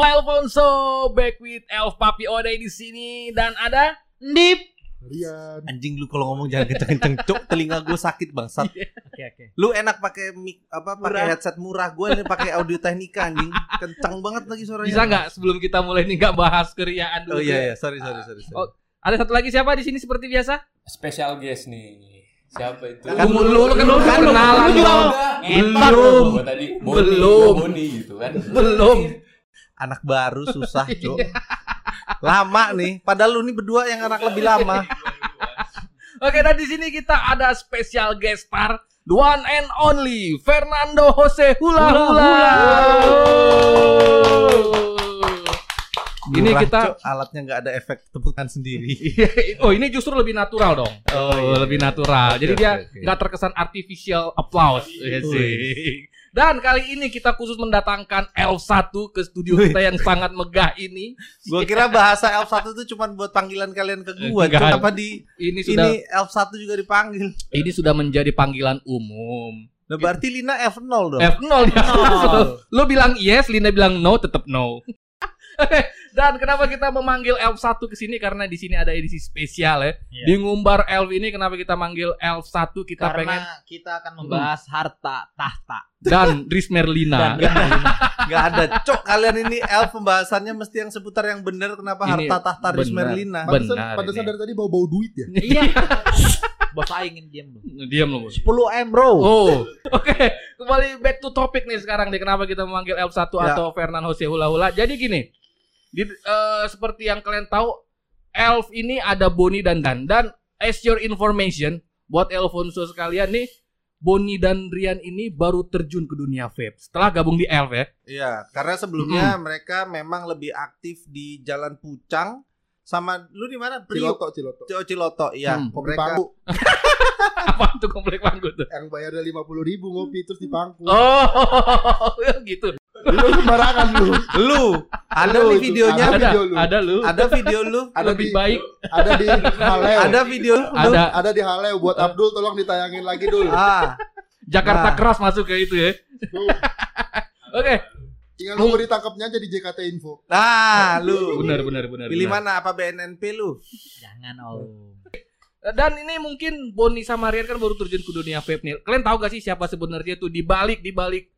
Oh Alfonso back with Elf Papi Ode di sini dan ada Nip. Rian. Anjing lu kalau ngomong jangan kenceng-kenceng, cok. Telinga gue sakit bangsat. Oke oke. Lu enak pakai mic apa pakai headset murah, gue ini pakai audio teknika anjing. Kencang banget lagi suaranya. Bisa nggak sebelum kita mulai nih nggak bahas keriaan dulu? Oh iya iya, sorry sorry sorry. sorry. Oh, Ada satu lagi siapa di sini seperti biasa? Spesial guest nih. Siapa itu? Kan lu, lu, kan lu kan kenalan Lu juga Belum. Gua tadi Boni, Belum. gitu kan. Belum. Anak baru susah, cok. Lama nih, padahal lu nih berdua yang anak lebih lama. Oke, dan di sini kita ada spesial guest star the one and only Fernando Jose Hula Hula. Ini Murah, kita Cok. alatnya nggak ada efek tepukan sendiri. oh ini justru lebih natural dong. Oh, iya. lebih natural. Oke, Jadi oke, dia nggak terkesan artificial applause. Iya sih. Dan kali ini kita khusus mendatangkan L1 ke studio kita yang sangat megah ini. Gua kira bahasa elf 1 itu cuma buat panggilan kalian ke gua, Enggak. Cok. Apa di Ini sudah ini elf 1 juga dipanggil. ini sudah menjadi panggilan umum. Nah, berarti Lina F0 dong. F0 dia. Lo bilang yes, Lina bilang no, tetap no. Dan kenapa kita memanggil Elf 1 ke sini karena di sini ada edisi spesial ya. Iya. Di ngumbar Elf ini kenapa kita manggil Elf 1 kita Karena pengen kita akan membahas harta tahta dan Dris Merlina. dan Gak ada. Cok, kalian ini elf pembahasannya mesti yang seputar yang benar kenapa Ini harta tahta Riz. Merlina. Benar dari tadi bau-bau duit ya. iya bos aingin diam lu Diam lo. Bos. 10 m bro Oh, oke. Kembali back to topic nih sekarang nih kenapa kita memanggil Elf 1 Ya. atau Fernan Jose Hula Hula. Jadi gini. Di, eh, seperti yang kalian tahu Elf ini ada Boni dan Dan dan as your information buat Elfonso sekalian nih Boni dan Rian ini baru terjun ke dunia vape setelah gabung di Elf ya. Iya, karena sebelumnya mereka memang lebih aktif di Jalan Pucang sama lu di mana? Ciloto, Ciloto. Ciloto. Ciloto, iya. Hmm. Kopi mereka pangku Apa tuh komplek panggut tuh? yang bayarnya lima puluh ribu ngopi terus di pangku. Oh, gitu. Itu sembarangan lu. lu ada Lu nih videonya? Ada Ada, video lu. ada lu. Ada video lu? Ada Lebih di, baik Ada di Haleo. Ada video lu? ada Ada di Haleo buat Abdul tolong ditayangin lagi dulu. Ah, Jakarta Nah. keras masuk ke itu ya. Oke, tinggal nunggu ditangkapnya aja di JKT Info. nah lu. benar benar benar. Pilih benar. mana? Apa BNNP lu? jangan om Dan ini mungkin Boni sama Rian kan baru terjun ke dunia vape nih. Kalian tahu gak sih siapa sebenarnya tuh di balik di balik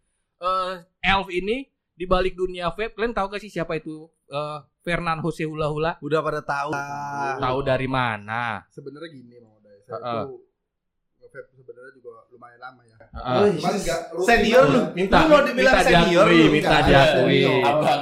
eh, Elf ini, di balik dunia vape, kalian tahu gak sih siapa itu eh, Fernan Jose Hula Hula? Udah pada tahu. Tahu dari mana? Sebenarnya gini Oday. Saya Heeh. tuh nge-vape sebenarnya juga lumayan lama ya. Heeh. Cuman enggak Senior lu. minta Lu mau dibilang minta senior diakui, lu? minta Enggak, diakui.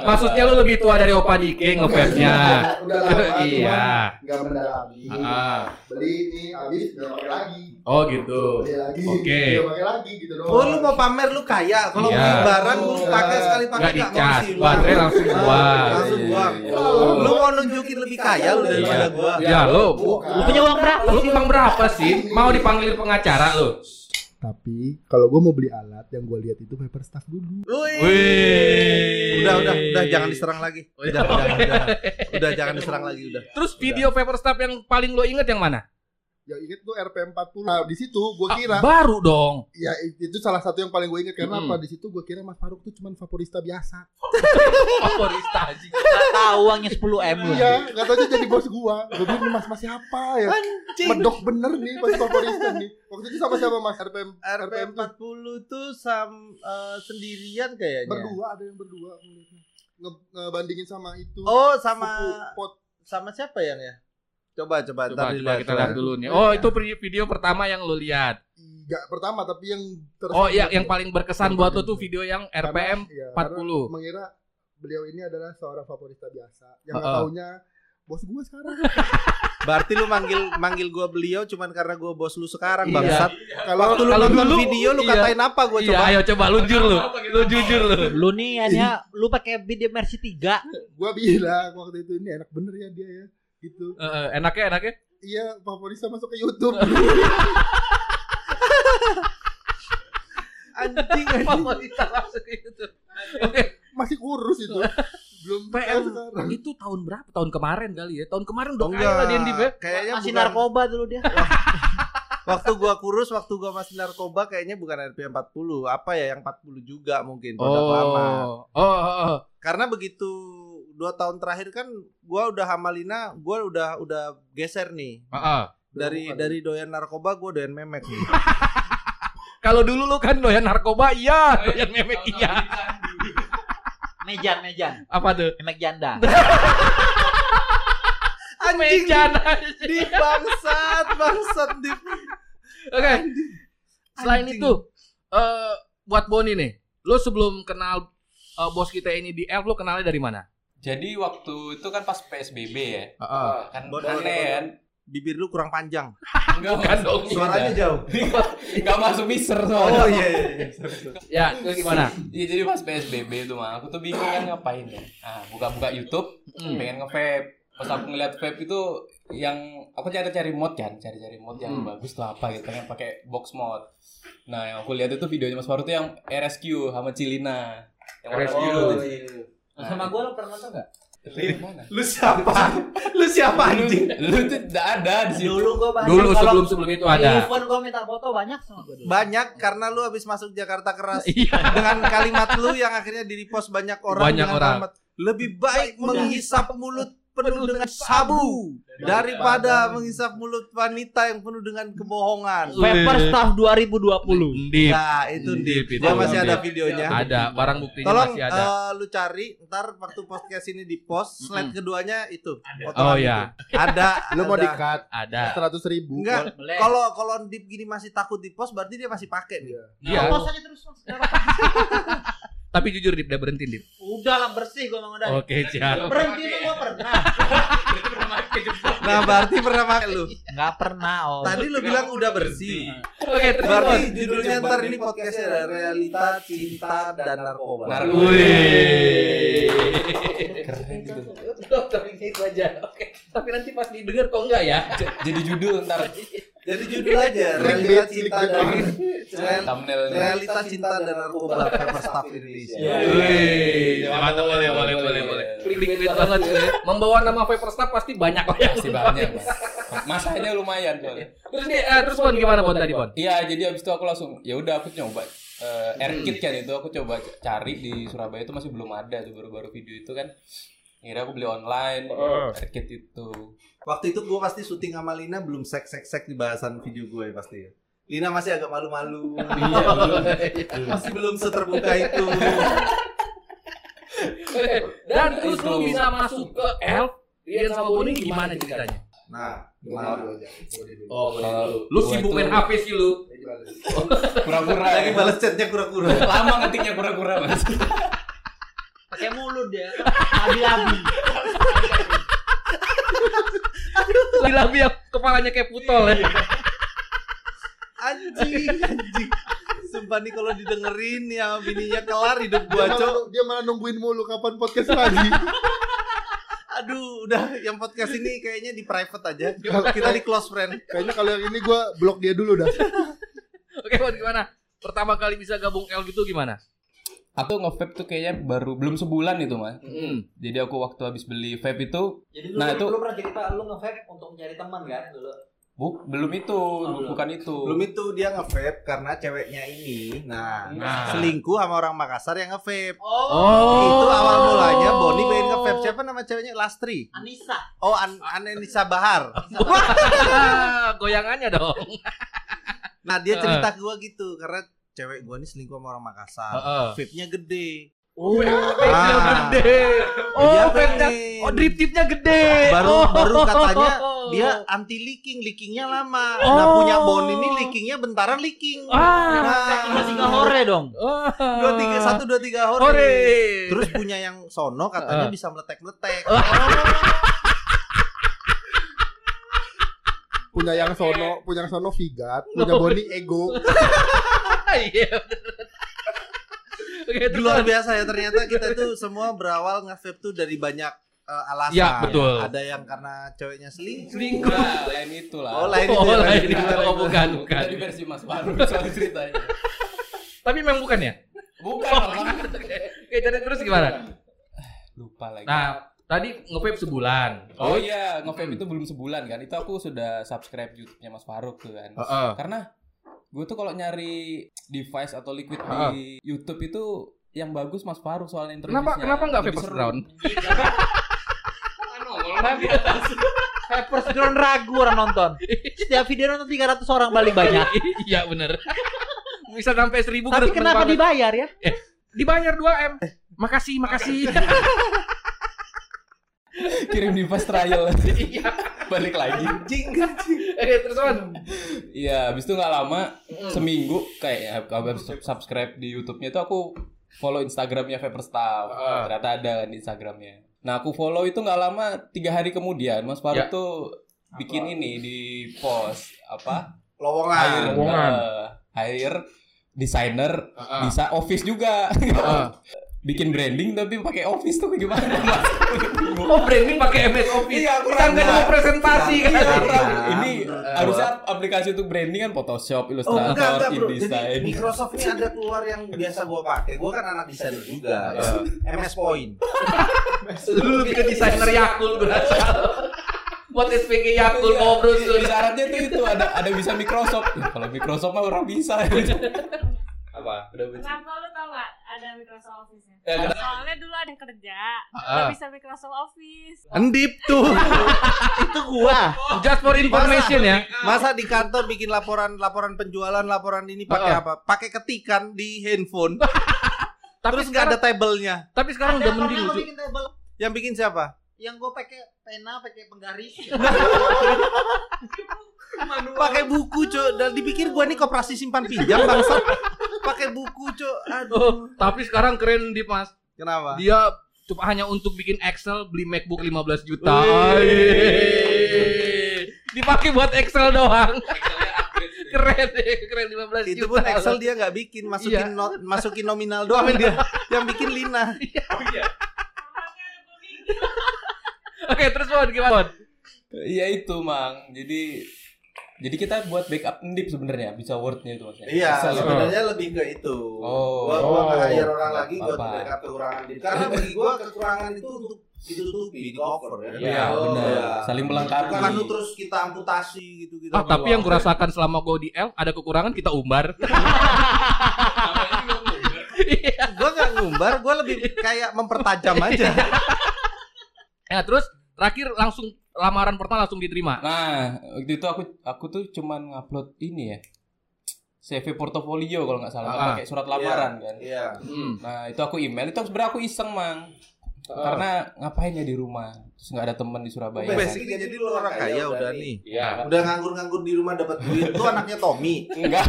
Maksudnya lu lebih tua dari Opa Dike nge-vape-nya. Udah lama, Iya. Enggak mendalami. Ah. Beli ini habis udah pakai lagi. Oh gitu. Beli lagi. Oke. Pakai lagi gitu doang. Oh, lu mau pamer lu kaya. Kalau Iya. beli barang lu pakai sekali pakai Gak nggak mau baterai langsung buang. Langsung Iya, buang. iya, iya. Lu mau nunjukin lebih kaya lu daripada Iya. gua. Ya lu, lu punya uang berapa lu uang berapa sih? Mau dipanggil pengacara lu? Tapi kalau gue mau beli alat yang gue lihat itu paper staff dulu. Wih. Udah, udah, udah jangan diserang lagi. Udah, udah, udah. Udah jangan diserang lagi udah. Terus video paper staff yang paling lo inget yang mana? Yang inget tuh RP40. Nah, di situ gue kira Ah, baru dong. ya itu salah satu yang paling gue inget karena Mm-mm. apa? Di situ gue kira Mas Faruk tuh cuman vaporista biasa. Favorista aja. nggak tahu uangnya 10 m lu Iya, nggak tahu jadi bos gua. Gue bilang Mas Mas siapa ya? Medok bener nih pas vaporista nih. Waktu itu sama siapa Mas tuh RP40 tuh sam eh, sendirian kayaknya. berdua ada yang berdua ngebandingin sama itu. Oh, sama Suku pot sama siapa yang ya? Coba coba Coba, coba kita coba. lihat dulu nih. Oh, itu video pertama yang lo lihat. Enggak pertama tapi yang ter- Oh, iya yang paling berkesan buat lo tuh video yang RPM Karena- iya, 40. karena mengira beliau ini adalah seorang vaporista biasa yang Heeh. nggak taunya bos gua sekarang. Berarti lu manggil manggil gua beliau cuman karena gua bos lu sekarang Iya. bangsat. Kalau Waktu lu Kalau nonton video lu iya. katain apa gua Iya, coba? ayo coba lu jujur lu. Lu jujur lu. lu nih hanya lu pakai video Mercy 3 gua bilang waktu itu ini enak bener ya dia ya gitu. Eh, eh, enaknya enaknya. Iya, vaporista masuk ke YouTube. Anjing Favorita langsung itu. Oke, Masih kurus itu. Belum PM sekarang. itu tahun berapa? Tahun kemarin kali ya. Tahun kemarin udah Oh, kaya lah dia di. Kayaknya masih bukan- narkoba dulu dia Waktu gua kurus, waktu gua masih narkoba kayaknya bukan RP 40. Apa ya yang 40 juga mungkin Oh, lama. oh, oh, oh. karena begitu dua tahun terakhir kan gua udah sama Lina, gua udah udah geser nih Heeh. dari dari doyan narkoba gua doyan memek nih. Kalau dulu lu kan doyan narkoba, iya, doyan memek iya. Mejan, mejan. Apa tuh? Memek janda. Mejan. di bangsat, bangsat di. Oke. Selain Anjing. itu, eh buat Boni nih, lu sebelum kenal eh, bos kita ini di Elf, lu kenalnya dari mana? Jadi waktu itu kan pas PSBB ya. Heeh. Kan Bon, aneh kan. Bibir lu kurang panjang. Enggak Bukan dong. Suaranya jauh. Enggak masuk miser Oh soalnya. iya iya. iya. Ya, itu gimana? Iya jadi pas PSBB itu mah aku tuh bingung kan ngapain ya. Ah, buka-buka YouTube, Hmm. pengen nge-vape. Pas aku ngeliat vape itu yang aku cari-cari mod kan, cari-cari mod yang Hmm. bagus lah apa gitu, pengen pakai box mod. Nah, yang aku lihat itu videonya Mas Faru tuh yang RSQ sama Cilina. Yang RSQ. Oh, iya. Sama gue lo pernah nonton gak? Lu siapa? Lu siapa anjing? Lu tuh enggak ada di situ. Dulu gue banyak. Dulu sebelum sebelum itu ada. Event gue minta foto banyak sama gue dulu. Banyak karena lu habis masuk Jakarta keras Iya. dengan kalimat lu yang akhirnya di repost banyak orang Banyak dengan orang. kalimat, lebih baik menghisap mulut penuh dengan sabu daripada menghisap mulut wanita yang penuh dengan kebohongan. Paper Staff 2020. Ndip. Nah, itu Ndip, Dip. itu Dia masih ada videonya. Ada, barang buktinya Tolong masih ada. eh, lu cari ntar waktu podcast ini di post slide keduanya itu. Oh potongan ya, itu. Ada. Lu mau ada. di-cut ada. seratus ribu. Enggak. Kalau kalau Dip gini masih takut di post berarti dia masih pakai nih. Iya. Post aja terus. Tapi jujur Dip, udah berhenti Dip. Udah lah bersih gue emang udah. Oke, siap. Berhenti itu gue pernah. Nah, berarti pernah pakai lu. Enggak pernah oh. Tadi lu bilang udah bersih. Oke, terus Berarti judulnya ntar ini podcastnya ada realita, cinta, dan narkoba. Narkoba. Wih. Keren gitu. Tapi itu aja. Oke. Tapi nanti pas didengar kok enggak ya? Jadi judul ntar Jadi judul aja realita, cinta, dan realita, cinta, dan narkoba Paper Staff Indonesia. Iya. Wih, mantap boleh boleh boleh boleh. Klik-klik banget. Membawa nama Viper Staff pasti banyak lah ya. Masih banyak, Mas. Masanya lumayan soalnya. Terus nih, eh, terus Bon gimana Bon tadi Bon? Iya, jadi abis itu aku langsung ya udah aku coba eh Airkit kan itu aku coba cari di Surabaya itu masih belum ada tuh baru-baru video itu kan. Akhirnya aku beli online Airkit itu. Waktu itu gue pasti syuting sama Lina belum sek sek sek di bahasan video gue pasti ya. Lina masih agak malu-malu. masih belum seterbuka itu. Dan terus lu bisa masuk ke Elf Rian sama Boni gimana ceritanya? Nah, Gimana aja? Oh, lu sibuk main HP sih lu. Pura-pura. Lagi ya. balas chatnya kura-kura. Lama ngetiknya pura-pura, Mas. Pakai mulut dia. Abi-abi. Labi yang kepalanya kayak putol ya. Anjing, anjing. Sumpah nih kalau didengerin ya bininya kelar hidup Dia gua, malah, Cok. dia malah nungguin mulu kapan podcast lagi. Aduh, udah yang podcast ini kayaknya di private aja. Kita di close friend. Kayaknya kalau yang ini gua blok dia dulu dah. Oke, Bon gimana? Pertama kali bisa gabung Elf itu gimana? Aku nge-vape tuh kayaknya baru belum sebulan itu, Mas. Hmm. Jadi aku waktu habis beli vape itu Jadi Nah, nah, itu- lu pernah cerita lu nge-vape untuk mencari teman kan dulu. bu, belum itu, belum. bukan itu. Belum itu dia nge-vape karena ceweknya ini nah, Nah. selingkuh sama orang Makassar yang nge-vape. Oh. Itu awal mulanya Boni pengen nge-vape. Siapa nama ceweknya? Lastri. Anissa. Oh, An Anelisa Bahar. Goyangannya dong. Nah, dia cerita ke gua gitu karena cewek gua ini selingkuh sama orang Makassar. Heeh. Vape-nya gede. Oh, vape-nya Ah. gede. Oh, Dia vape-nya. Oh, drip tipnya gede. baru oh. baru katanya dia anti leaking, leakingnya lama. Nah Oh. punya Bon ini leakingnya bentaran leaking. Ah. nah, Masih hore dong. Oh. dua tiga satu dua tiga hore. Hore. Terus punya yang sono katanya Ah. bisa meletek meletek. Punya yang sono, punya yang sono Vigat, punya Boni Ego. Iya. Oke, Luar biasa ya ternyata kita tuh semua berawal nge-vape tuh dari banyak eh, alasan. Ya, betul. Ada yang karena ceweknya selingkuh. selingkuh. Enggak, lain itu lah. Oh, lain Oh, itu ya, lain itu. itu. Oh, bukan, bukan. Tadi versi Mas Baru soal ceritanya. Tapi memang bukan ya? Bukan, Bang. Oke, jadi terus gimana? Lupa lagi. Nah, tadi nge-vape sebulan. Oh iya, nge-vape itu belum sebulan kan. Itu aku sudah subscribe YouTube-nya Mas Faruk tuh kan. Heeh. Karena gue tuh kalau nyari device atau liquid Ah. di YouTube itu yang bagus Mas Faruk soal interview. Kenapa kenapa nggak Vapers Ground? Vapers Ground ragu orang nonton. Setiap video nonton 300 orang paling banyak. Iya bener. Bisa sampai 1000 Tapi kenapa dibayar ya? dibayar 2 m? Makasih, makasih. Kirim di fast trial. Iya. Balik lagi. Anjing. Eh terus on. Iya, habis itu nggak lama seminggu kayak kabar subscribe di YouTube-nya itu aku follow Instagramnya Vaporstaff. Ah. Ternyata ada kan di Instagramnya. Nah aku follow itu nggak lama tiga hari kemudian Mas Faruk Ya. tuh bikin ini di post apa Lowongan. Lowongan. eh, hire desainer Ah. bisa office juga Ah. bikin branding tapi pakai office tuh gimana Mas? Oh branding pakai MS Office. Iya, aku Kan nggak mau presentasi kan. Iya. ini Eh, harusnya aplikasi untuk branding kan Oh Photoshop, enggak Illustrator, enggak bro. Jadi InDesign. Microsoft ini ada keluar yang biasa gua pakai. Gua kan anak desainer juga. ya. MS Point. Dulu lebih ke desainer Yakul gue rasa. Buat SPG Yakul ngobrol Di tuh. syaratnya tuh itu ada ada bisa Microsoft. Ya, kalau Microsoft mah orang bisa. Apa? Udah. Kenapa lu tau gak ada Microsoft Office-nya? Ya, kenapa? Soalnya dulu ada kerja, Ah. nggak bisa Microsoft Office. Endip tuh. Itu gua. Just for information ya. Masa di kantor bikin laporan laporan penjualan, laporan ini pakai Ah. apa? Pakai ketikan di handphone. Tapi Terus nggak ada tabelnya. tapi sekarang udah mending gua lucu. bikin table Yang bikin siapa? yang gue pakai pena, pakai penggaris. Pakai buku, Cok. Dan dipikir gua nih koperasi simpan pinjam bangsa. Pakai buku, Cok. Aduh. Oh, tapi sekarang keren di Mas. Kenapa? Dia cuma hanya untuk bikin Excel beli MacBook 15 juta. Dipakai buat Excel doang. keren deh, keren 15 Itu juta. pun Excel dia nggak bikin, masukin Iya. not- masukin nominal doang dia. Yang bikin Lina. Namanya ada pemikir. Oke, terus Bon gimana? Bon? Iya itu, Mang. Jadi jadi kita buat backup ndip sebenarnya bisa wordnya itu maksudnya. Iya, sebenarnya lebih ke itu. Oh. gua gua nggak Oh. hire orang lagi buat backup kekurangan diri. Karena bagi gua kekurangan itu untuk ditutupi, di cover ya. Iya, Oh, benar. iya. Saling melengkapi. Bukan lu terus kita amputasi gitu-gitu. Ah, tapi yang kurasakan selama gue di L ada kekurangan kita umbar. gua nggak ngumbar, gua lebih kayak mempertajam aja. Ya, terus terakhir langsung lamaran pertama langsung diterima. Nah, waktu itu aku aku tuh cuman ngupload ini ya. CV portofolio kalau nggak salah, Ah. pakai surat lamaran kan. Iya. Hmm. Nah, itu aku email, itu sebenarnya aku iseng, Mang. Karena ngapain ya di rumah? Terus nggak ada teman di Surabaya. kan? Basically jadi lu orang kaya udah nih. Iya. Udah nganggur-nganggur di rumah dapat duit. Tuh anaknya Tommy. Enggak.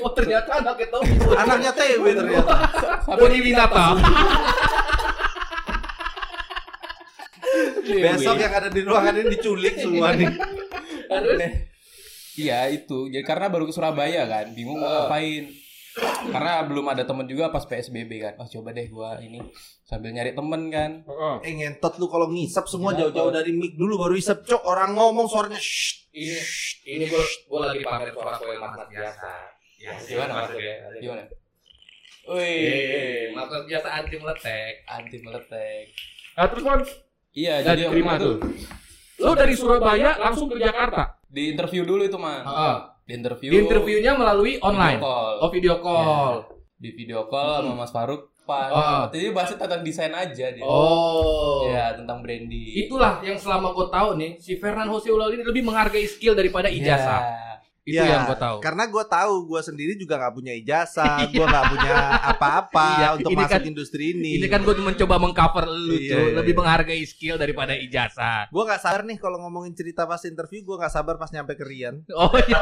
Oh, ternyata anak itu Anaknya TW ternyata. Boni Winata. Besok yang ada di ruangan ini diculik semua nih. Iya itu, jadi karena baru ke Surabaya kan, bingung mau ngapain. Karena belum ada temen juga pas PSBB kan. Oh coba deh gua ini sambil nyari temen kan. Eh ngentot lu kalau ngisap semua jauh-jauh dari mic dulu baru isap cok orang ngomong suaranya shh. Ini ini gue lagi pamer suara gue mas biasa. Ya, Gimana maksudnya? Gimana? Wih, Eh, mas mas biasa anti meletek. anti meletek. Nah, terus Bon, Iya, jadi jadi terima tuh. Lo dari Surabaya langsung ke Jakarta. di interview dulu itu mah. Heeh. Di interview. Di interviewnya melalui online. Video call. Oh, video call. Di video call sama Mas Faruk. Pak, Oh. jadi bahasnya tentang desain aja dia. Oh. Ya, tentang branding. Itulah yang selama gue tahu nih, si Fernan Jose Ulal ini lebih menghargai skill daripada ijazah. Ya. Itu Ya, yang gue tahu. Karena gue tahu gue sendiri juga nggak punya ijazah, gue nggak punya apa-apa Iya, untuk ini masuk kan- industri ini. Ini kan gue mencoba mengcover lu Iya, cuy, iya, lebih iya. menghargai skill daripada ijazah. Gue nggak sabar nih kalau ngomongin cerita pas interview, gue nggak sabar pas nyampe ke Rian. Oh iya,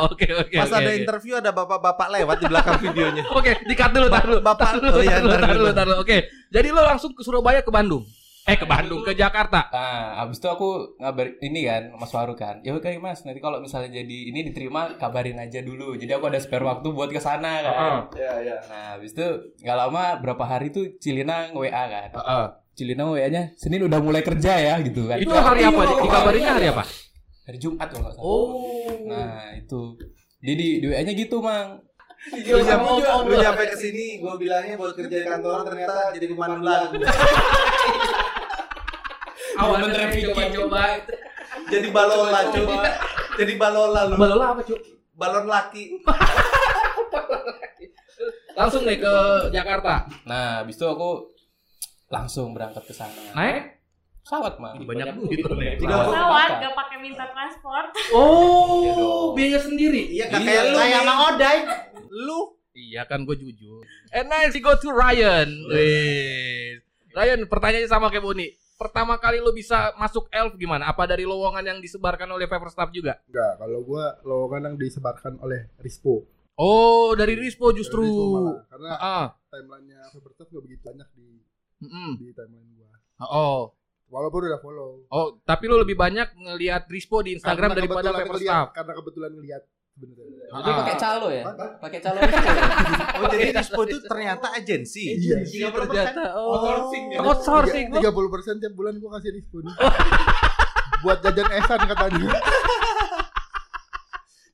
oke oke. Pas oke, ada oke. interview ada bapak-bapak lewat di belakang videonya. Oke, dikat dulu, tar dulu. Bapak- tar dulu, oh iya, tar dulu, ntar tar dulu. dulu, tar dulu. Oke. Jadi lo langsung ke Surabaya ke Bandung. Eh ke Bandung, ke Jakarta. Nah, abis itu aku ngabar ini kan Mas Faruk kan. Ya oke Mas, nanti kalau misalnya jadi ini diterima kabarin aja dulu. Jadi aku ada spare waktu buat ke sana kan. Iya iya. Nah, abis itu nggak lama berapa hari tuh Cilina WA kan. Heeh. Cilina WA-nya Senin udah mulai kerja ya gitu kan. Itu hari apa? Dikabarinnya hari apa? Hari Jumat kalau nggak salah. Oh. Nah, itu. Jadi di WA-nya gitu, Mang. Lu nyampe, lu nyampe ke sini, gue bilangnya buat kerja di kantor ternyata jadi pemandu lagu. Awalnya Bener, coba-coba. jadi balola coba. Jadi balola lu. Balola apa cuy? Balon laki. Langsung nih ke Jakarta. Nah, habis itu aku langsung berangkat ke sana. Naik? Pesawat, mah. Banyak duit tuh. Tiga puluh Pesawat gak pakai minta transport. Iya Oh, dong. biaya sendiri. Iya, Iya, kayak lu. Kayak. Mang Odai. Lu Iya kan gue jujur. And next we go to Ryan. Wih. Ryan, pertanyaannya sama kayak Boni. Pertama kali lo bisa masuk elf gimana? Apa dari lowongan yang disebarkan oleh Paper Staff juga? Enggak, kalau gua lowongan yang disebarkan oleh Rispo. Oh, dari Rispo justru. Dari Rispo malah. Karena Ah, timelinenya Faberstaff gak begitu banyak di mm-mm. di timeline gua. oh, Walaupun udah follow. oh, tapi lo lebih banyak ngelihat Rispo di Instagram Karena daripada kebetulan Paper ngeliat- Staff. Karena kebetulan ngeliat sebenarnya. Ah. Itu pakai calo ya? Pakai calo jadi Rispo itu ternyata agensi. Iya. ternyata. Oh, Outsourcing ya? Outsourcing. lo. Tiga puluh persen tiap bulan gua kasih Rispo nih. Buat jajan esan katanya.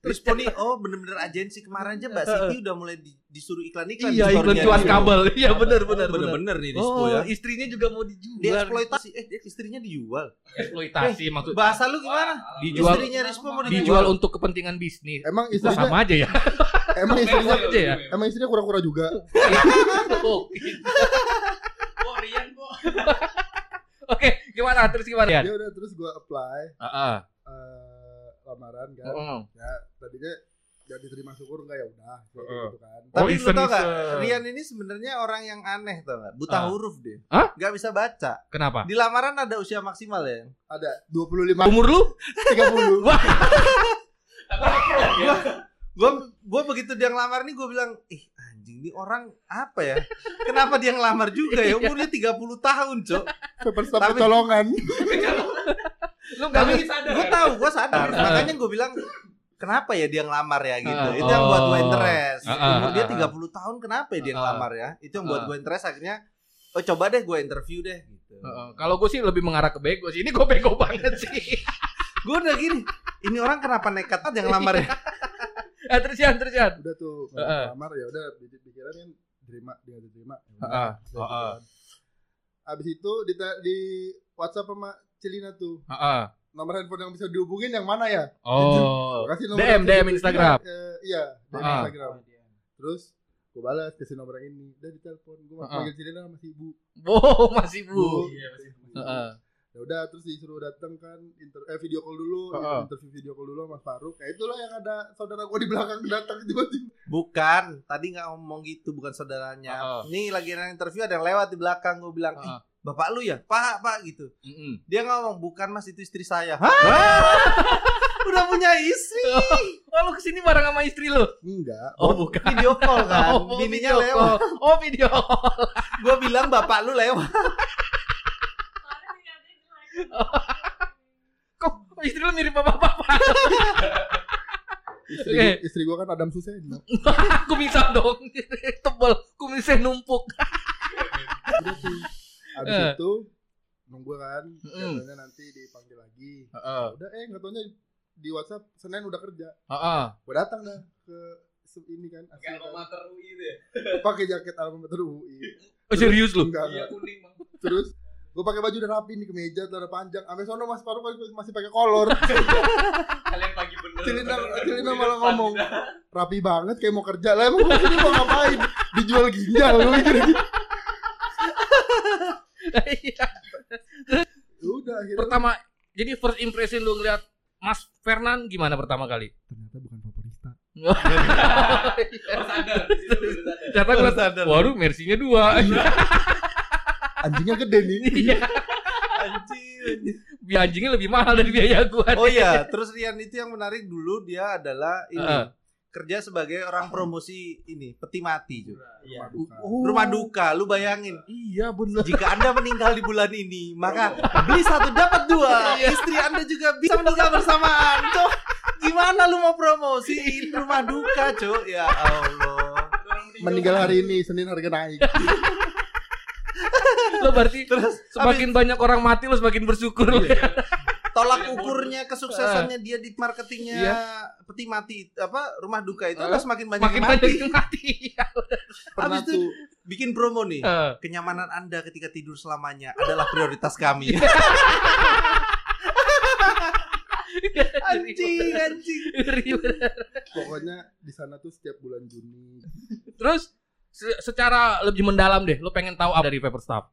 Rispo nih, oh bener-bener agensi kemarin aja Mbak Siti udah mulai di- disuruh iklan-iklan. Iya, di iklan cuan kabel. Iya, benar Oh, benar benar. bener-bener nih Rispo Oh, ya. istrinya juga mau dijual. Dia eksploitasi, eh dia istrinya dijual. eksploitasi maksud Bahasa lu gimana? dijual Istrinya Rispo mau dijual dijual. untuk kepentingan bisnis. Emang Itu istrinya sama aja ya. emang istrinya aja ya. emang istrinya kura-kura juga. Oh, gitu. Oke, gimana? Terus gimana ya? Udah terus gua apply Heeh. eh, lamaran kan. Heeh. Ya tadinya gak diterima syukur enggak ya udah gitu kan. Oh, Tapi lu tau gak. Rian ini sebenarnya orang yang aneh tau gak? Buta Ah. huruf deh. Hah? Gak bisa baca. Kenapa? Di lamaran ada usia maksimal ya? Ada 25 Umur lu? 30. Gue gue begitu dia ngelamar nih gue bilang, ih anjing ini orang apa ya? Kenapa dia ngelamar juga ya? Umurnya 30 tahun, Cok. Tapi- kecolongan. Lu enggak Tapi gue tahu, gue sadar. Makanya gue bilang, kenapa ya dia ngelamar ya gitu? Ah. Itu yang buat gue Oh. interest. Ah, ah, Umur dia ah, 30 tahun, kenapa ya dia ngelamar ya? Itu yang buat gue interest akhirnya, oh coba deh gue interview deh. Gitu. Heeh. Kalau gue sih lebih mengarah ke bego sih. Ini gue bego banget sih. Gue udah gini, ini orang kenapa nekat yang ngelamar ya? Eh, terus Yan, terus Yan. Udah tuh Heeh. lamar ya udah di- pikiran kan terima dia diterima. Ya udah, Heeh. gitu Heeh. Abis itu di, di WhatsApp sama Celina tuh Heeh. nomor handphone yang bisa dihubungin yang mana ya? Oh. Kasih nomor DM, DM Instagram. Eh, iya, DM Ah. Instagram. Terus gue balas kasih nomor yang ini. Udah ditelepon, gue Ah. panggil Celina sama si ibu. Oh, masih Bu. Iya, masih ibu. Heeh. Ya udah terus disuruh datang kan inter eh video call dulu, Heeh. interview video call dulu sama Mas Faruk. Ya itulah yang ada saudara gue di belakang datang tiba-tiba. Bukan, tadi nggak ngomong gitu, bukan saudaranya. Heeh. Ini lagi ada interview ada yang lewat di belakang, gue bilang. "Eh, bapak lu ya, pak, pak gitu. Mm-mm. Dia ngomong, bukan mas itu istri saya. Hah? Udah punya istri, Oh, lu ke sini bareng sama istri lu? Enggak. Oh, bukan. video call kan, Oh, bininya video lewat. call. Oh, video call. Gue bilang bapak lu lewat. Kok istri lu mirip bapak-bapak? Istri, Oke. istri gue kan Adam Suseno. Aku bisa dong. Tebel. Kumisnya numpuk. Abis Eh. itu nunggu kan, katanya nanti dipanggil lagi. Heeh. Udah eh nggak taunya di WhatsApp Senin udah kerja. Heeh. Gue datang dah ke ini kan, asli kan. pakai jaket alma mater UI. Oh, serius lu? Enggak, enggak. Terus gue pakai baju udah rapi nih kemeja celana panjang. Sampai sono Mas Faruk masih, masih pakai kolor. Kalian pagi bener. Celina Celina malah ngomong rapi banget kayak mau kerja lah emang ini mau ngapain dijual ginjal lu mikir gitu. Iya. udah akhirnya pertama, jadi first impression lu ngeliat Mas Fernan gimana pertama kali? ternyata bukan favorista Ternyata gue waduh mersinya dua. Anjingnya gede nih Iya. Anjir. Biaya anjingnya lebih mahal dari biaya gua. Oh iya, terus Rian itu yang menarik dulu dia adalah ini Heeh. kerja sebagai orang promosi ini peti mati cuy. Rumah duka. Rumah duka, lu bayangin. Iya bener. Jika Anda meninggal di bulan ini, maka beli satu dapat dua. Istri Anda juga bisa meninggal bersamaan. Cok, gimana lu mau promosiin rumah duka, Cok? Ya Allah. meninggal hari ini Senin harga naik Lo berarti Terus semakin banyak orang mati lo semakin bersyukur lo. tolak ukurnya kesuksesannya dia di marketingnya Iya. peti mati apa rumah duka itu Eh, adalah semakin banyak Makin yang banyak mati. yang mati. pernah Habis itu tuh bikin promo nih. Eh, Kenyamanan Anda ketika tidur selamanya adalah prioritas kami. anjing, anjing. Ngeri bener. pokoknya di sana tuh setiap bulan Juni Terus se- secara lebih mendalam deh, lo pengen tahu apa dari Paper Staff?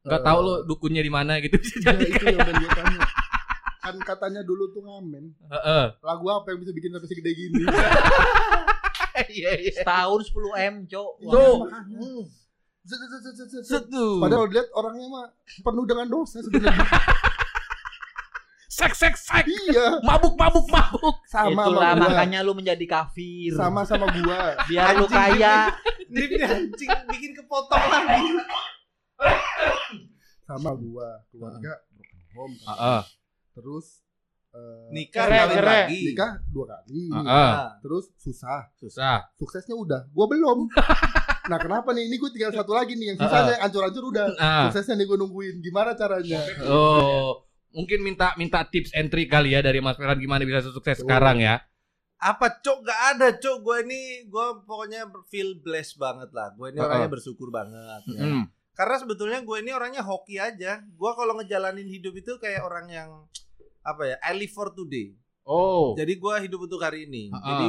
Enggak Eh. tahu lo dukunnya di mana gitu bisa Ya, jadi. itu yang pengen gue tanya. Kan katanya dulu tuh ngamen. Heeh. Lagu apa yang bisa bikin sampai segede gini? Iya iya. Setahun 10 M, Cok. Zet. Setuh. Padahal dilihat orangnya mah penuh dengan dosa sebenarnya. seks seks seks. iya, Mabuk mabuk mabuk. sama Itulah sama gua. makanya lu menjadi kafir. Sama sama gua. Biar lu kaya. Drip anjing bikin kepotong lagi. Sama gua. Keluarga broken home. kan. Heeh. Terus eh, Nikah kawin cerai. lagi. nikah dua kali. Heeh. Terus susah. Susah. Suksesnya udah. Gua belum. Nah kenapa nih? Ini gue tinggal satu lagi nih. Yang sisanya yang ancur-ancur udah. Ah. Suksesnya nih gue nungguin. Gimana caranya? Oh, mungkin minta minta tips trick kali ya dari Mas Ferhan gimana bisa sukses sekarang ya. Apa cok gak ada cok gue ini gue pokoknya feel blessed banget lah gue ini Uh-uh. orangnya bersyukur banget ya. Hmm. karena sebetulnya gue ini orangnya hoki aja gue kalau ngejalanin hidup itu kayak orang yang apa ya I live for today Oh. jadi gue hidup untuk hari ini Uh-uh. jadi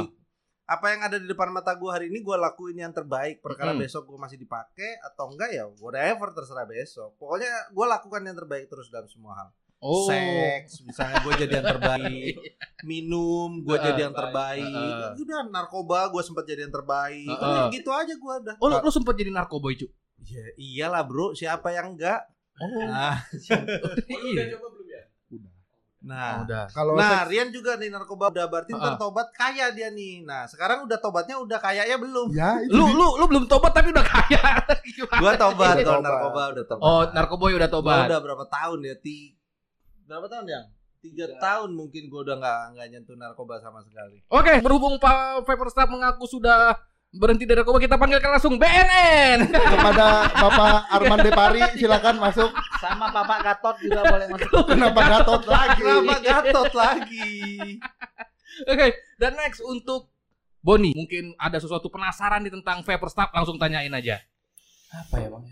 apa yang ada di depan mata gue hari ini gue lakuin yang terbaik perkara Mm-mm. besok gue masih dipakai atau enggak ya whatever terserah besok pokoknya gue lakukan yang terbaik terus dalam semua hal Oh. seks misalnya gue jadi yang terbaik minum gue Heeh. jadi yang terbaik Heeh. udah narkoba gue sempat jadi yang terbaik Heeh. Udah gitu aja gue udah Oh, lu, lu sempet jadi narkoboy, cu. ya iyalah bro siapa yang enggak nah Iya. Udah. nah udah. Kalau Nah, seks- Rian juga nih narkoba udah berarti Heeh. ntar tobat kaya dia nih. Nah, sekarang udah tobatnya udah kayanya belum. ya itu Lu lu lu belum tobat tapi udah kaya. Gimana? Gua tobat Udah kalau tobat. narkoba udah tobat. Oh, narkoboy udah Gua tobat. udah berapa tahun ya? Ti... Berapa tahun ya? Tiga tahun mungkin gua udah nggak nggak nyentuh narkoba sama sekali. Oke, berhubung Pak Paperstaff mengaku sudah berhenti dari narkoba, kita panggilkan langsung BNN. kepada Bapak Arman Depari silakan masuk. Sama Bapak Gatot juga boleh masuk. Kenapa Gatot lagi? Kenapa gatot lagi? Oke, dan next untuk Boni, mungkin ada sesuatu penasaran nih tentang Paperstaff, langsung tanyain aja. Apa ya, Bang?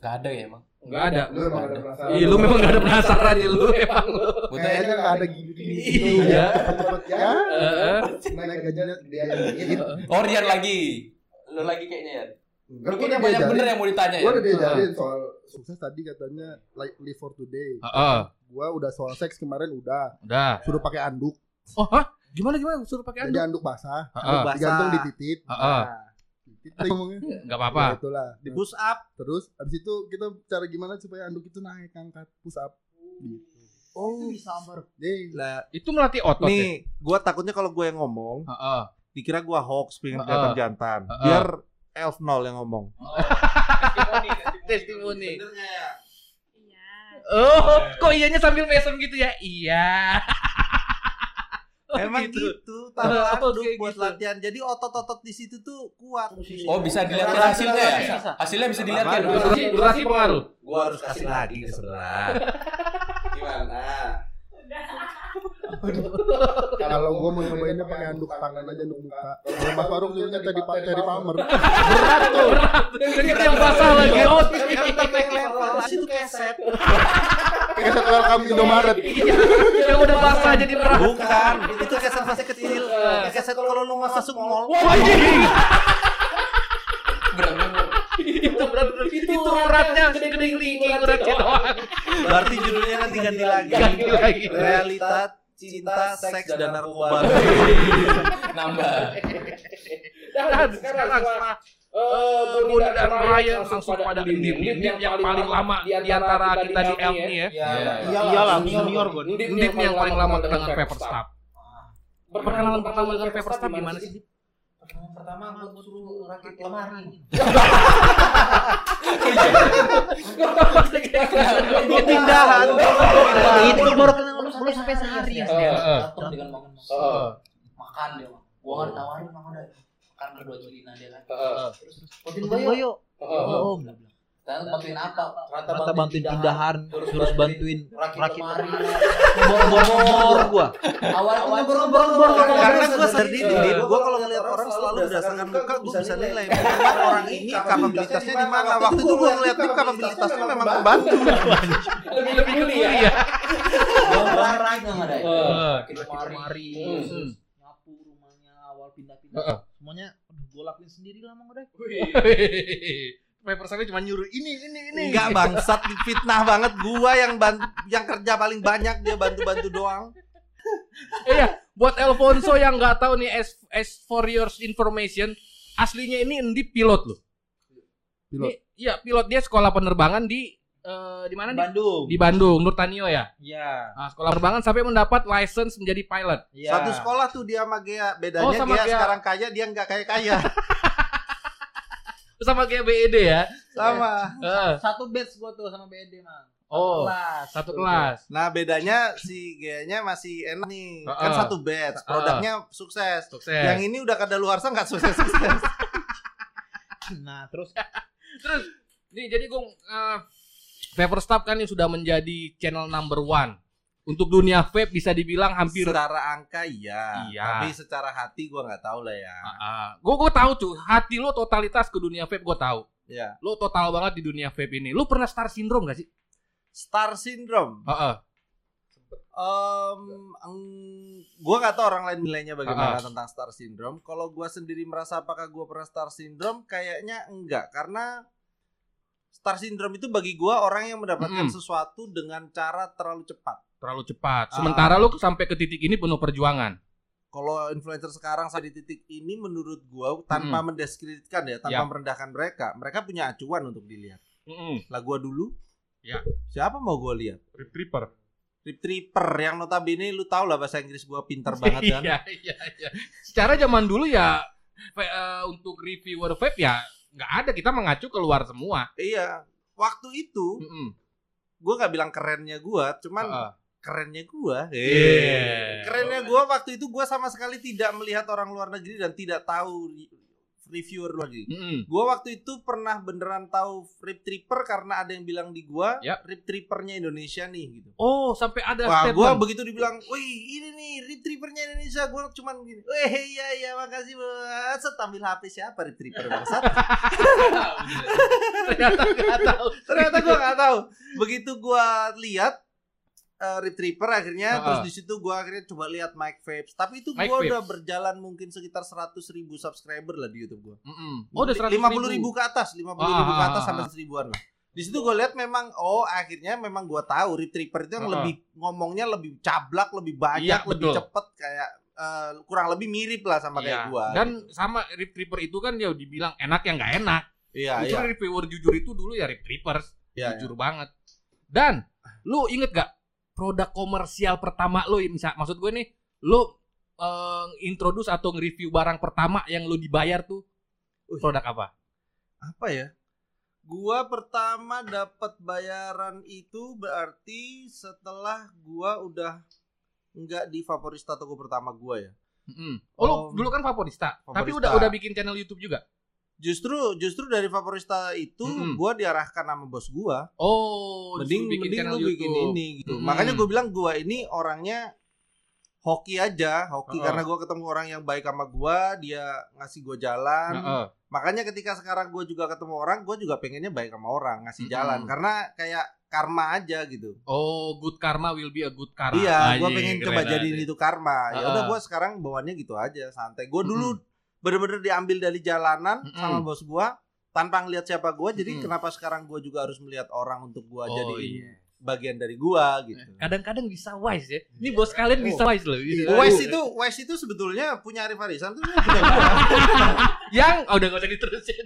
Gak ada ya, Bang? Enggak ada. Lu emang ada penasaran. Iya, lu memang gak ada penasaran ya lu emang lu. Gua Kayaknya tanya- nggak ada gini-gini. Iya. Cepet-cepet ya. Heeh. Naik gajinya dia dikit. Oh, Rian lagi. Lu lagi kayaknya ya. Enggak, Lu gua kayaknya banyak bener yang mau ditanya Gua ya. udah diajarin soal sukses tadi katanya like live for today. Heeh. Gua udah soal seks kemarin udah Udah. suruh pakai anduk. Oh, hah? Gimana gimana suruh pakai Jadi anduk? anduk basah, digantung di titit. Heeh. Lagi ngomongnya. Enggak apa-apa. Ya, itulah. Di push up. Terus abis itu kita cara gimana supaya anduk itu naik angkat push up gitu. Oh, bisa ber. Deh. Lah, Itu melatih otot ya? nih, gua takutnya kalau gue yang ngomong, Heeh. dikira gua hoax pengen Heeh. kelihatan jantan. Heeh. Biar elf nol yang ngomong. Testimoni. Iya. Oh, kok iyanya sambil mesem gitu ya? Iya. Oh, Emang gitu. gitu, taruh Oh, kayak buat gitu. latihan. Jadi otot-otot di situ tuh kuat. Oh, bisa dilihat hasilnya ya? Bisa. Hasilnya bisa dilihat kan? Durasi, durasi pengaruh. Gua harus kasih lagi ke sebelah. Gimana? Kalau gua mau nyobainnya pakai anduk tangan aja anduk muka. Kalau Mas Faruk dulunya tadi Pak Terry Palmer. Dengan yang basah lagi. Oh, Di situ keset. Keset welcome Indomaret. yang udah basah jadi berat. Bukan, itu keset masih kecil. Keset kalau lu masuk mall. Wajib. Berat. Itu berat. Itu uratnya segede lingi uratnya doang. Berarti judulnya nanti ganti lagi. Ganti lagi. Realita cinta, seks dan narkoba. Nambah. Dan sekarang eh, Boni dan Ryan langsung pada Indip Indip yang paling lama di antara kita di Elf nih ya. Iyalah, senior gue. Indip yang paling lama dengan Paperstaff. Perkenalan pertama dengan Paperstaff gimana sih? Pertama aku suruh rakit lemari. Pindahan. Itu baru kenal belum sampai sehari ya. Dengan makan Heeh. makan dia. Gua nggak ditawarin mah udah makan berdua dia kan. Heeh. Terus bantuin gua yuk. Heeh. Oh, bantuin apa? Ternyata bantuin pindahan, terus bantuin rakit lemari. Bor-bor gua. Awalnya bor-bor Karena gue sadar diri, gue kalau ngeliat orang selalu berdasarkan muka gue bisa nilai orang ini kapabilitasnya di mana. Waktu itu gue ngeliat dia kapabilitasnya memang membantu. Lebih lebih geli ya. Enggak ada. Heeh. Rakit lemari. Hmm. Nyapu rumahnya awal pindah-pindah. Semuanya aduh gue lakuin sendiri lah Mang Uday. Paper Step cuma nyuruh ini ini ini. Enggak bangsat fitnah banget gua yang ban yang kerja paling banyak dia bantu-bantu doang. Iya, buat Alfonso yang nggak tahu nih as, as for your information, aslinya ini Endi pilot loh. Pilot. Iya, pilot dia sekolah penerbangan di eh, di mana nih? Bandung. Di Bandung, Nurtanio ya. Iya. Nah, sekolah penerbangan sampai mendapat license menjadi pilot. Iya. Satu sekolah tuh dia sama Gea. Bedanya Oh, sama Gea Gea. sekarang kaya, dia nggak kaya-kaya. Sama kayak BED ya. sama. Eh, Satu batch gua tuh sama BD, Mang. oh, Kelas. satu kelas. Nah, bedanya si Gea-nya masih enak nih. Heeh. Kan satu batch, produknya sukses. Sukses. Yang ini udah kadaluarsa nggak sukses-sukses. Nah, terus Terus nih jadi gue uh, Paperstap kan yang sudah menjadi channel number one untuk dunia vape bisa dibilang hampir. secara angka iya. Iya. Tapi secara hati gua nggak tahu lah ya. gue gue tahu tuh hati lo totalitas ke dunia vape gue tahu. Ya. Lo total banget di dunia vape ini. Lo pernah star syndrome gak sih? Star syndrome. Heeh. Em, eng- gua nggak tahu orang lain nilainya bagaimana Ah, tentang star syndrome. Kalau gua sendiri merasa apakah gua pernah star syndrome, kayaknya enggak karena star syndrome itu bagi gua orang yang mendapatkan Mm-mm. sesuatu dengan cara terlalu cepat. Terlalu cepat. Ah. Sementara lo sampai ke titik ini penuh perjuangan. Kalau influencer sekarang saya di titik ini menurut gua tanpa mendiskreditkan ya, tanpa Ya. merendahkan mereka, mereka punya acuan untuk dilihat. Mm-mm. Lah gua dulu, Ya. siapa mau gua lihat? Retriever. Rip Tripper yang notabene lu tau lah bahasa Inggris gua pinter banget kan. Iya iya iya. Secara zaman dulu ya eh, untuk reviewer vape ya nggak ada kita mengacu keluar semua. Iya, waktu itu Mm-mm. gua nggak bilang kerennya gua, cuman Heeh. kerennya gua. Yeah. Kerennya gua waktu itu gua sama sekali tidak melihat orang luar negeri dan tidak tahu reviewer luar negeri. Mm-mm. Gua waktu itu pernah beneran tahu Rip Tripper karena ada yang bilang di gua, Ya. Rip Trippernya Indonesia nih gitu. Oh sampai ada Wah, statement. gua begitu dibilang, "Wih, ini nih Rip Trippernya Indonesia." Gua cuman gini, "Weh, iya iya, makasih banget." Set ambil HP siapa Rip Tripper bangsat? Ternyata nggak tahu. Ternyata gua nggak tahu. Begitu gua lihat uh, Rip Tripper akhirnya Ah. terus di situ gua akhirnya coba lihat Mike Vapes. Tapi itu Vapes. udah berjalan mungkin sekitar 100 ribu subscriber lah di YouTube gua. Mm-mm. Oh udah 100 lima puluh ribu ke atas, lima puluh ribu ke Ah, atas ah, sampai ah. seribuan lah. Di situ gue lihat memang oh akhirnya memang gue tahu Rip Tripper itu yang Ah, ah. lebih ngomongnya lebih cablak, lebih banyak, Iya, lebih betul. cepet kayak eh, kurang lebih mirip lah sama kayak Iya. gua. Dan sama Rip Tripper itu kan ya dibilang enak yang nggak enak. iya Justru iya. reviewer jujur itu dulu ya Rip Trippers. Iya, jujur banget. Dan lu inget gak produk komersial pertama lu misal maksud gue nih lu eh, introduce atau nge-review barang pertama yang lu dibayar tuh Wih. produk apa? apa ya? Gua pertama dapat bayaran itu berarti setelah gua udah nggak di favorista toko pertama gua ya. Mm-mm. Oh, lu Om. dulu kan favorista, tapi Favorista. udah udah bikin channel YouTube juga. Justru justru dari favorista itu Mm-mm. gua diarahkan sama bos gua. Oh, mending disuruh mending lu bikin ini gitu. Mm-mm. Makanya gue bilang gua ini orangnya hoki aja, hoki Heeh. karena gua ketemu orang yang baik sama gua, dia ngasih gua jalan. Heeh. Makanya ketika sekarang gue juga ketemu orang, gue juga pengennya baik sama orang, ngasih Mm-mm. jalan karena kayak karma aja gitu. Oh, good karma will be a good karma. Iya, gue pengen coba jadiin itu karma. Ya udah gue sekarang bawaannya gitu aja, santai. Gue dulu bener-bener diambil dari jalanan Mm-mm. sama bos gue tanpa ngeliat siapa gue. Jadi Mm-mm. kenapa sekarang gue juga harus melihat orang untuk gue Oh, jadiin iya. bagian dari gue gitu. Kadang-kadang bisa wise ya. Ini bos kalian Oh. bisa wise loh. Bisa. Wes itu Wes itu sebetulnya punya Arif Arisan tuh punya gua. yang oh, udah gak usah diterusin.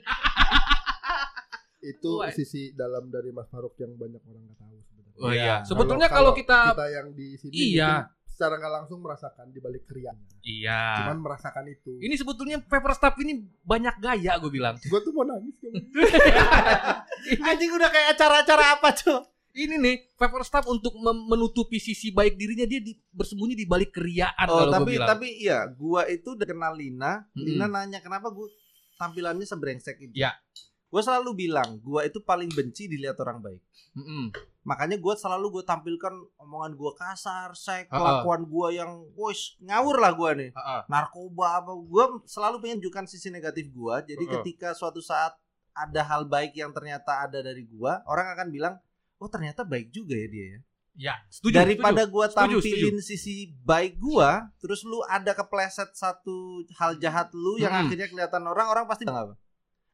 Itu Wah. sisi dalam dari Mas Faruk yang banyak orang nggak tahu sebenarnya. Oh iya. Iya. Sebetulnya kalau kita kita yang di sini Iya. mungkin secara nggak langsung merasakan di balik krianya. Iya. Cuman merasakan itu. Ini sebetulnya paper staff ini banyak gaya gue bilang. Gue tuh mau nangis kan. Anjing udah kayak acara-acara apa tuh? Ini nih paper staff untuk menutupi sisi baik dirinya dia di, bersembunyi di balik keriaan Oh kalau gue tapi bilang. tapi iya, gua itu udah kenal Lina. Mm-mm. Lina nanya kenapa gua tampilannya sebrengsek itu. Ya. Gue selalu bilang, gua itu paling benci dilihat orang baik. Mm-mm. Makanya gua selalu gue tampilkan omongan gua kasar, sek, Ha-ha. kelakuan gua yang, wis ngawur lah gua nih. Ha-ha. Narkoba apa? Gua selalu pengen tunjukkan sisi negatif gua. Jadi Ha-ha. ketika suatu saat ada hal baik yang ternyata ada dari gua, orang akan bilang, oh ternyata baik juga ya dia ya. Ya, setuju. daripada gua Setuju, tampilin sisi baik gua terus lu ada kepleset satu hal jahat lu yang Mm-mm. akhirnya kelihatan orang orang pasti bilang apa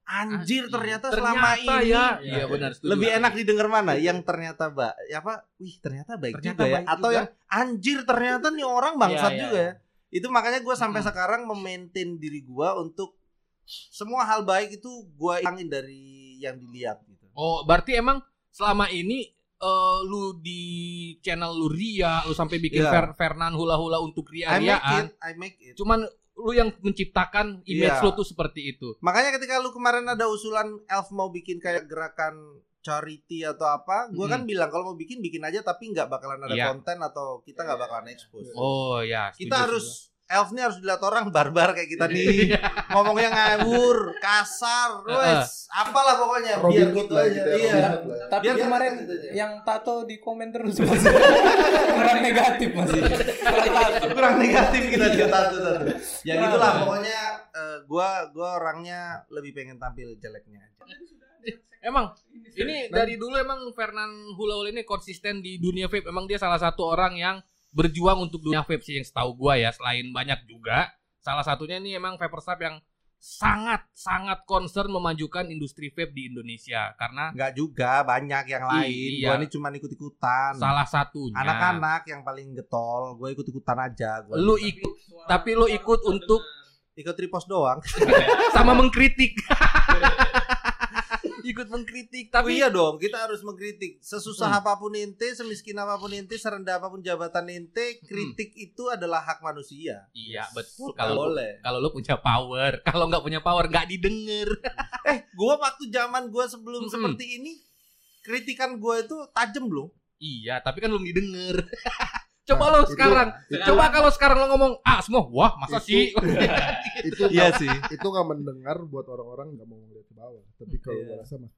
anjir ternyata, Ternyata selama ini ya. Iya benar setuju. lebih enak didengar mana yang ternyata ba ya apa wih ternyata baik Ternyata juga ya baik atau juga. yang anjir ternyata nih orang bangsat Iya, iya, juga ya itu makanya gua sampai Mm. sekarang memaintain diri gua untuk semua hal baik itu gua hilangin dari yang dilihat gitu Oh, berarti emang selama ini eh, lu di channel lu Ria, lu sampai bikin Iya. Fer- Fernan hula-hula untuk I make it I make it Cuman lu yang menciptakan image Iya. lu tuh seperti itu. Makanya ketika lu kemarin ada usulan Elf mau bikin kayak gerakan charity atau apa, gua kan bilang kalau mau bikin bikin aja tapi nggak bakalan ada Iya. konten atau kita nggak bakalan expose. Oh ya, setuju, kita harus Elf nih harus dilihat orang barbar kayak kita nih. Iya. Ngomongnya ngawur, kasar, wes, apalah pokoknya Robin biar gitu aja. gitu ya, Iya. Tapi Biar kemarin gitu aja. yang tato di komen terus masih kurang negatif masih. kurang negatif kita dia satu satu. Ya Nah. gitulah pokoknya eh, gua gua orangnya lebih pengen tampil jeleknya aja. Emang ini dari dulu emang Fernan Hula-Hula ini konsisten di dunia vape. Emang dia salah satu orang yang berjuang untuk dunia vape sih yang setahu gua ya. Selain banyak juga, salah satunya ini emang Vaporstap yang sangat sangat concern memajukan industri vape di Indonesia karena Enggak juga banyak yang lain. Iya. Gua ini cuma ikut-ikutan. salah satunya Anak-anak yang paling getol, gue ikut-ikutan aja. Gua lu ikut tapi lu ikut untuk ikut repost doang. sama mengkritik. ikut mengkritik Tapi tapi iya dong, kita harus mengkritik. Sesusah Hmm. apa pun ente, semiskin apa pun ente, serendah apa pun jabatan ente, kritik itu adalah hak manusia. iya betul kalau boleh. kalau lu punya power, kalau nggak punya power nggak didengar. Eh, gua waktu zaman gua sebelum Mm-mm. seperti ini, kritikan gua itu tajam loh. Iya, tapi kan belum didengar. Coba Nah, lo itu- sekarang, itu- coba kalau sekarang lo ngomong ah semua, wah masa Itu- sih? itu Iya sih. itu nggak mendengar buat orang-orang nggak mau ngeliat ke bawah tapi kalau Iya. gue rasa mas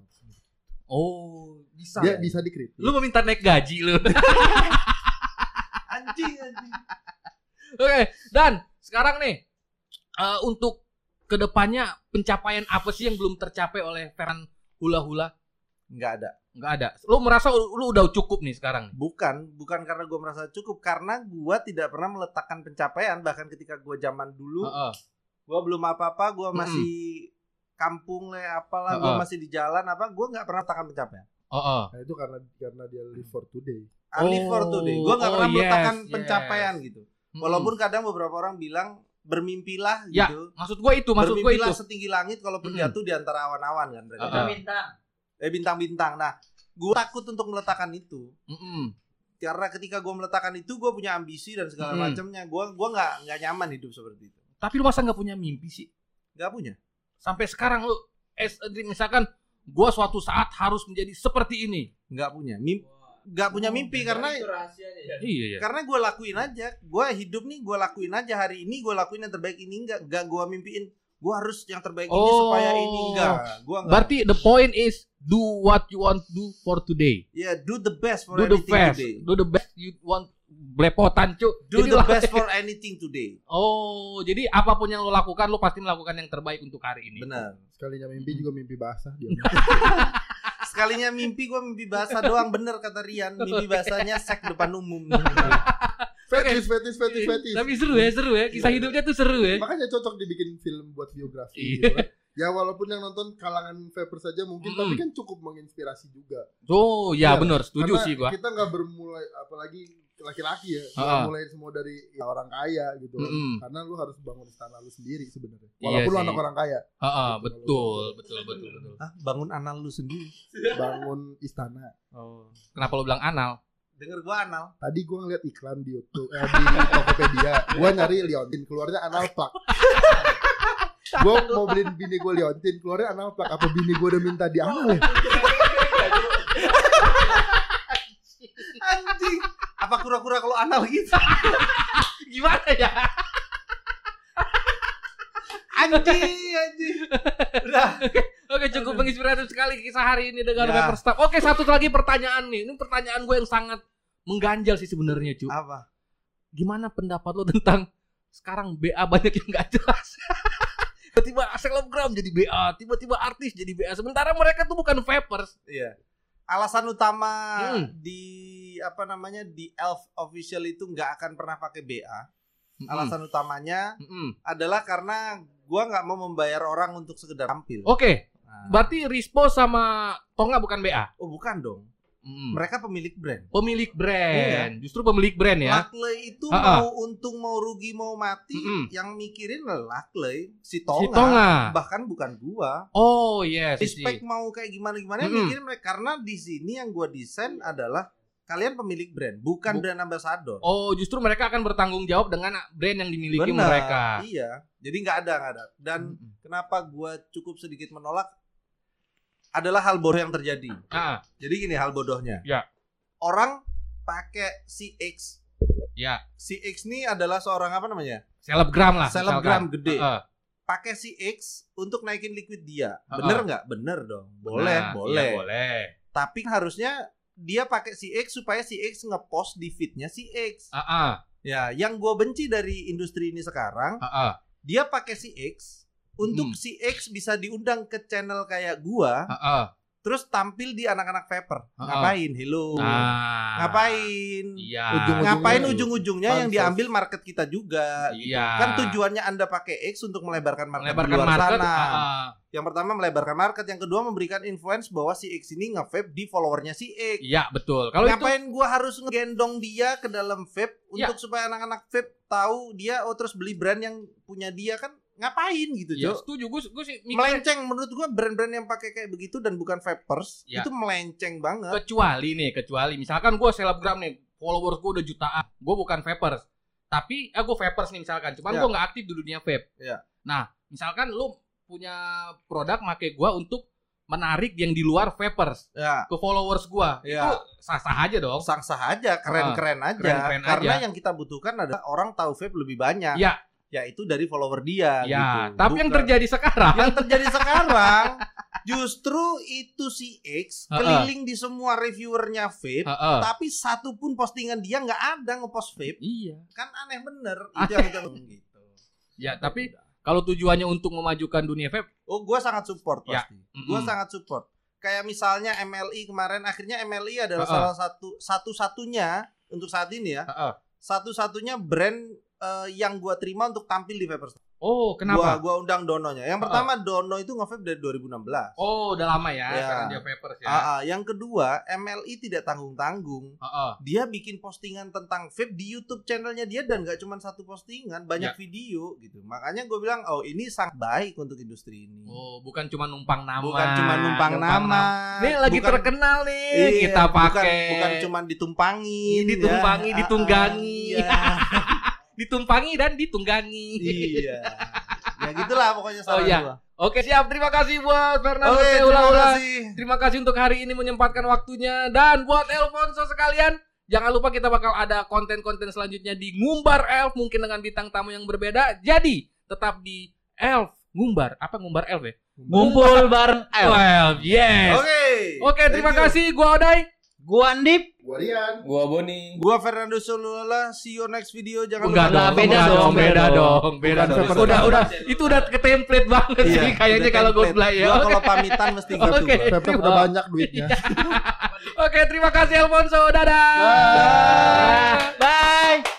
oh, bisa. dia bisa dikritik Lu meminta naik gaji lu. Anjing, anjing. Oke, dan sekarang nih eh, untuk ke depannya pencapaian apa sih yang belum tercapai oleh Ferran Hula Hula? Nggak ada. Nggak ada. Lu merasa lu udah cukup nih sekarang? Bukan, bukan karena gua merasa cukup, karena gua tidak pernah meletakkan pencapaian. Bahkan ketika gua zaman dulu, Heeh. gua belum apa-apa, gua Mm-mm. masih kampung lah, apalah, gua Heeh. masih di jalan, apa, gua nggak pernah letakkan pencapaian. Heeh. nah itu karena karena dia live for today I live for Oh, today. Gua nggak oh, pernah meletakkan yes, pencapaian yes. gitu. Mm-mm. Walaupun kadang beberapa orang bilang bermimpilah Ya, gitu. maksud gua itu, maksud gua itu. Bermimpilah setinggi langit kalaupun Mm-mm. jatuh di antara awan-awan kan mereka. Heeh. bilang. bintang Eh bintang-bintang. Nah, gua takut untuk meletakkan itu. Mm-mm. Karena ketika gua meletakkan itu gua punya ambisi dan segala Mm-mm. macamnya. Gua gua nggak nggak nyaman hidup seperti itu. Tapi lu masa nggak punya mimpi sih? Nggak punya. Sampai sekarang lu as a dream, misalkan gua suatu saat harus menjadi seperti ini. Nggak punya. Mimpi nggak punya mimpi karena Iya, iya. karena gue lakuin aja gue hidup nih gue lakuin aja hari ini gue lakuin yang terbaik ini enggak enggak gue mimpiin gue harus yang terbaik ini Oh. supaya ini enggak gue enggak Berarti the point is do what you want to do for today. ya do the best for Do the anything best. today Do the best you want blepotan, Cuk. do Jadi the lah- best for anything today Oh, jadi apa pun yang lo lakukan lo pasti melakukan yang terbaik untuk hari ini. benar sekalinya mimpi juga mimpi basah dia sekalinya mimpi gue mimpi basah doang bener kata Rian mimpi basahnya sek depan umum fetis fetis fetis fetis Tapi seru ya, seru ya. Kisah hidupnya tuh seru ya. makanya cocok dibikin film buat biografi Iya. gitu kan. ya walaupun yang nonton kalangan vapor saja mungkin Mm. tapi kan cukup menginspirasi juga Oh, ya Iya, benar, setuju Karena sih gua. kita nggak bermulai apalagi laki-laki ya Ha-ha. mulai semua dari ya, orang kaya gitu kan. Mm-mm. karena lu harus bangun istana lu sendiri sebenarnya Iya walaupun lu sih. anak orang kaya Heeh, betul, betul, betul, betul. Hah, bangun anal lu sendiri bangun istana Oh. Kenapa lo bilang anal? Denger gue anal. Tadi gua ngeliat iklan di YouTube eh, di Tokopedia. Gua nyari liontin keluarnya anal plak. Gua mau beliin bini gua liontin keluarnya anal plak. Apa bini gua udah minta di anal ya anjing. Apa kura-kura kalau anal gitu? Gimana ya? anjing anjing. Udah. Oke, cukup menginspiratif sekali kisah hari ini dengan Ya. Vapor Stop. Oke, satu lagi pertanyaan nih. Ini pertanyaan gue yang sangat mengganjal sih sebenarnya, cu. apa Gimana pendapat lo tentang sekarang BA banyak yang nggak jelas? tiba-tiba selebgram jadi BA, tiba-tiba artis jadi BA. Sementara mereka tuh bukan vapers. iya alasan utama Hmm. di apa namanya di Elf official itu nggak akan pernah pakai BA. Mm-mm. Alasan utamanya Mm-mm. adalah karena gua nggak mau membayar orang untuk sekedar tampil. Oke, Nah, berarti Rispo sama Tonga bukan BA. oh bukan dong. Mm. Mereka pemilik brand. Pemilik brand, justru pemilik brand ya. Lakley itu Ha-ha. mau untung mau rugi mau mati Mm-mm. yang mikirin Lakley si Si Tonga, Tonga. bahkan bukan gua. Oh yes, Respect mau kayak gimana gimana Mm-mm. mikirin mereka karena di sini yang gua desain adalah kalian pemilik brand bukan Bu- brand ambassador. Oh, justru mereka akan bertanggung jawab dengan brand yang dimiliki Benar, mereka. Iya. Jadi nggak ada nggak ada. Dan Mm-mm. kenapa gua cukup sedikit menolak adalah hal bodoh yang terjadi. Ah, Jadi gini hal bodohnya. Ya. Orang pakai CX. ya, CX ini adalah seorang apa namanya? selebgram lah. Selebgram misalkan. gede. Heeh. Pakai CX untuk naikin liquid dia. Ha-ha. Bener nggak? Bener dong. Boleh, Nah, boleh. iya, boleh. Tapi harusnya dia pakai CX supaya CX ngepost di feednya CX. Ah, ah, Ya, yang gua benci dari industri ini sekarang, ah, ah, dia pakai CX untuk Hmm. CX bisa diundang ke channel kayak gua, ah, ah. terus tampil di anak-anak paper. Ha-ha. Ngapain? Hello. Nah, Ngapain? Iya. Ujung-ujungnya Ngapain itu. ujung-ujungnya yang diambil market kita juga? gitu. Iya. Kan tujuannya Anda pakai X untuk melebarkan market melebarkan di luar market. sana. ah, ah. Yang pertama melebarkan market, yang kedua memberikan influence bahwa si X ini nge-vape di followernya si X. Iya, betul. Kalau itu Ngapain gua harus ngegendong dia ke dalam vape Ya. untuk supaya anak-anak vape tahu dia oh terus beli brand yang punya dia kan ngapain gitu, ya, Jo? setuju gue gue sih mikirnya Melenceng menurut gua brand-brand yang pakai kayak begitu dan bukan vapers Ya. itu melenceng banget. kecuali nih, kecuali misalkan gue selebgram nih, followers gue udah jutaan, gue bukan vapers, tapi eh gue vapers nih misalkan, cuman Ya. gue nggak aktif di dunia vape. Ya. Nah, misalkan lu punya produk make gue untuk menarik yang di luar vapers Ya, ke followers gue, Ya. itu sah-sah aja dong. sah-sah aja, keren-keren aja. Keren-keren Karena aja. yang kita butuhkan adalah orang tahu vape lebih banyak. Ya, Yaitu dari follower dia ya. gitu. Tapi yang Bukan- terjadi sekarang, yang terjadi sekarang justru itu si X Ha-ha. keliling di semua reviewernya vape Heeh. tapi satu pun postingan dia nggak ada ngepost vape iya. kan aneh bener itu yang kita gitu Ya, tapi kalau tujuannya untuk memajukan dunia vape, oh gue sangat support Ya. pasti gue mm-mm. sangat support kayak misalnya MLI kemarin akhirnya MLI adalah Ha-ha. salah satu satu-satunya untuk saat ini ya Heeh. satu-satunya brand eh, yang gua terima untuk tampil di Vaporstone. Oh, Gua kenapa? gua undang Dononya. Yang Ha-ha. pertama Dono itu nge-vape dari 2016. Oh, udah lama ya, Ya. karena dia vapers ya. Ah, ah. yang kedua, MLI tidak tanggung-tanggung. Heeh. Dia bikin postingan tentang vape di YouTube channelnya dia dan gak cuma satu postingan, banyak Ya. video gitu. Makanya gue bilang, oh ini sangat baik untuk industri ini. Oh, bukan cuma numpang nama. bukan cuma numpang nama. Ini lagi bukan, terkenal nih, iya, kita bukan- pakai. Bukan, cuma ditumpangin, Ditumpangi, ya. Ah, ditunggangi. Iya. ditumpangi dan ditunggangi. iya. Ya gitulah pokoknya saran Oh, iya. gua. Oke, siap. Terima kasih buat Fernando Oke, terima kasih. Terima kasih untuk hari ini menyempatkan waktunya dan buat Elfonso sekalian Jangan lupa kita bakal ada konten-konten selanjutnya di Ngumbar Elf mungkin dengan bintang tamu yang berbeda. Jadi tetap di Elf Ngumbar. Apa Ngumbar Elf ya? Ngumpul bareng L. Elf, yes. Oke. Oke, terima Thank you. kasih. Gua Odai. Gua Andip. Gua Rian. Gua Boni. Gua Fernando Solola, see you next video. Jangan Enggak lupa dong, beda enggak dong, beda beda dong, beda dong. Udah, udah, itu udah ke template banget Iya, sih kayaknya kalau template. Ghostplay ya. Gua kalau pamitan mesti gitu. Oke. Pepper udah banyak duitnya. Oke, terima kasih Alfonso. Dadah. Dah. Dah.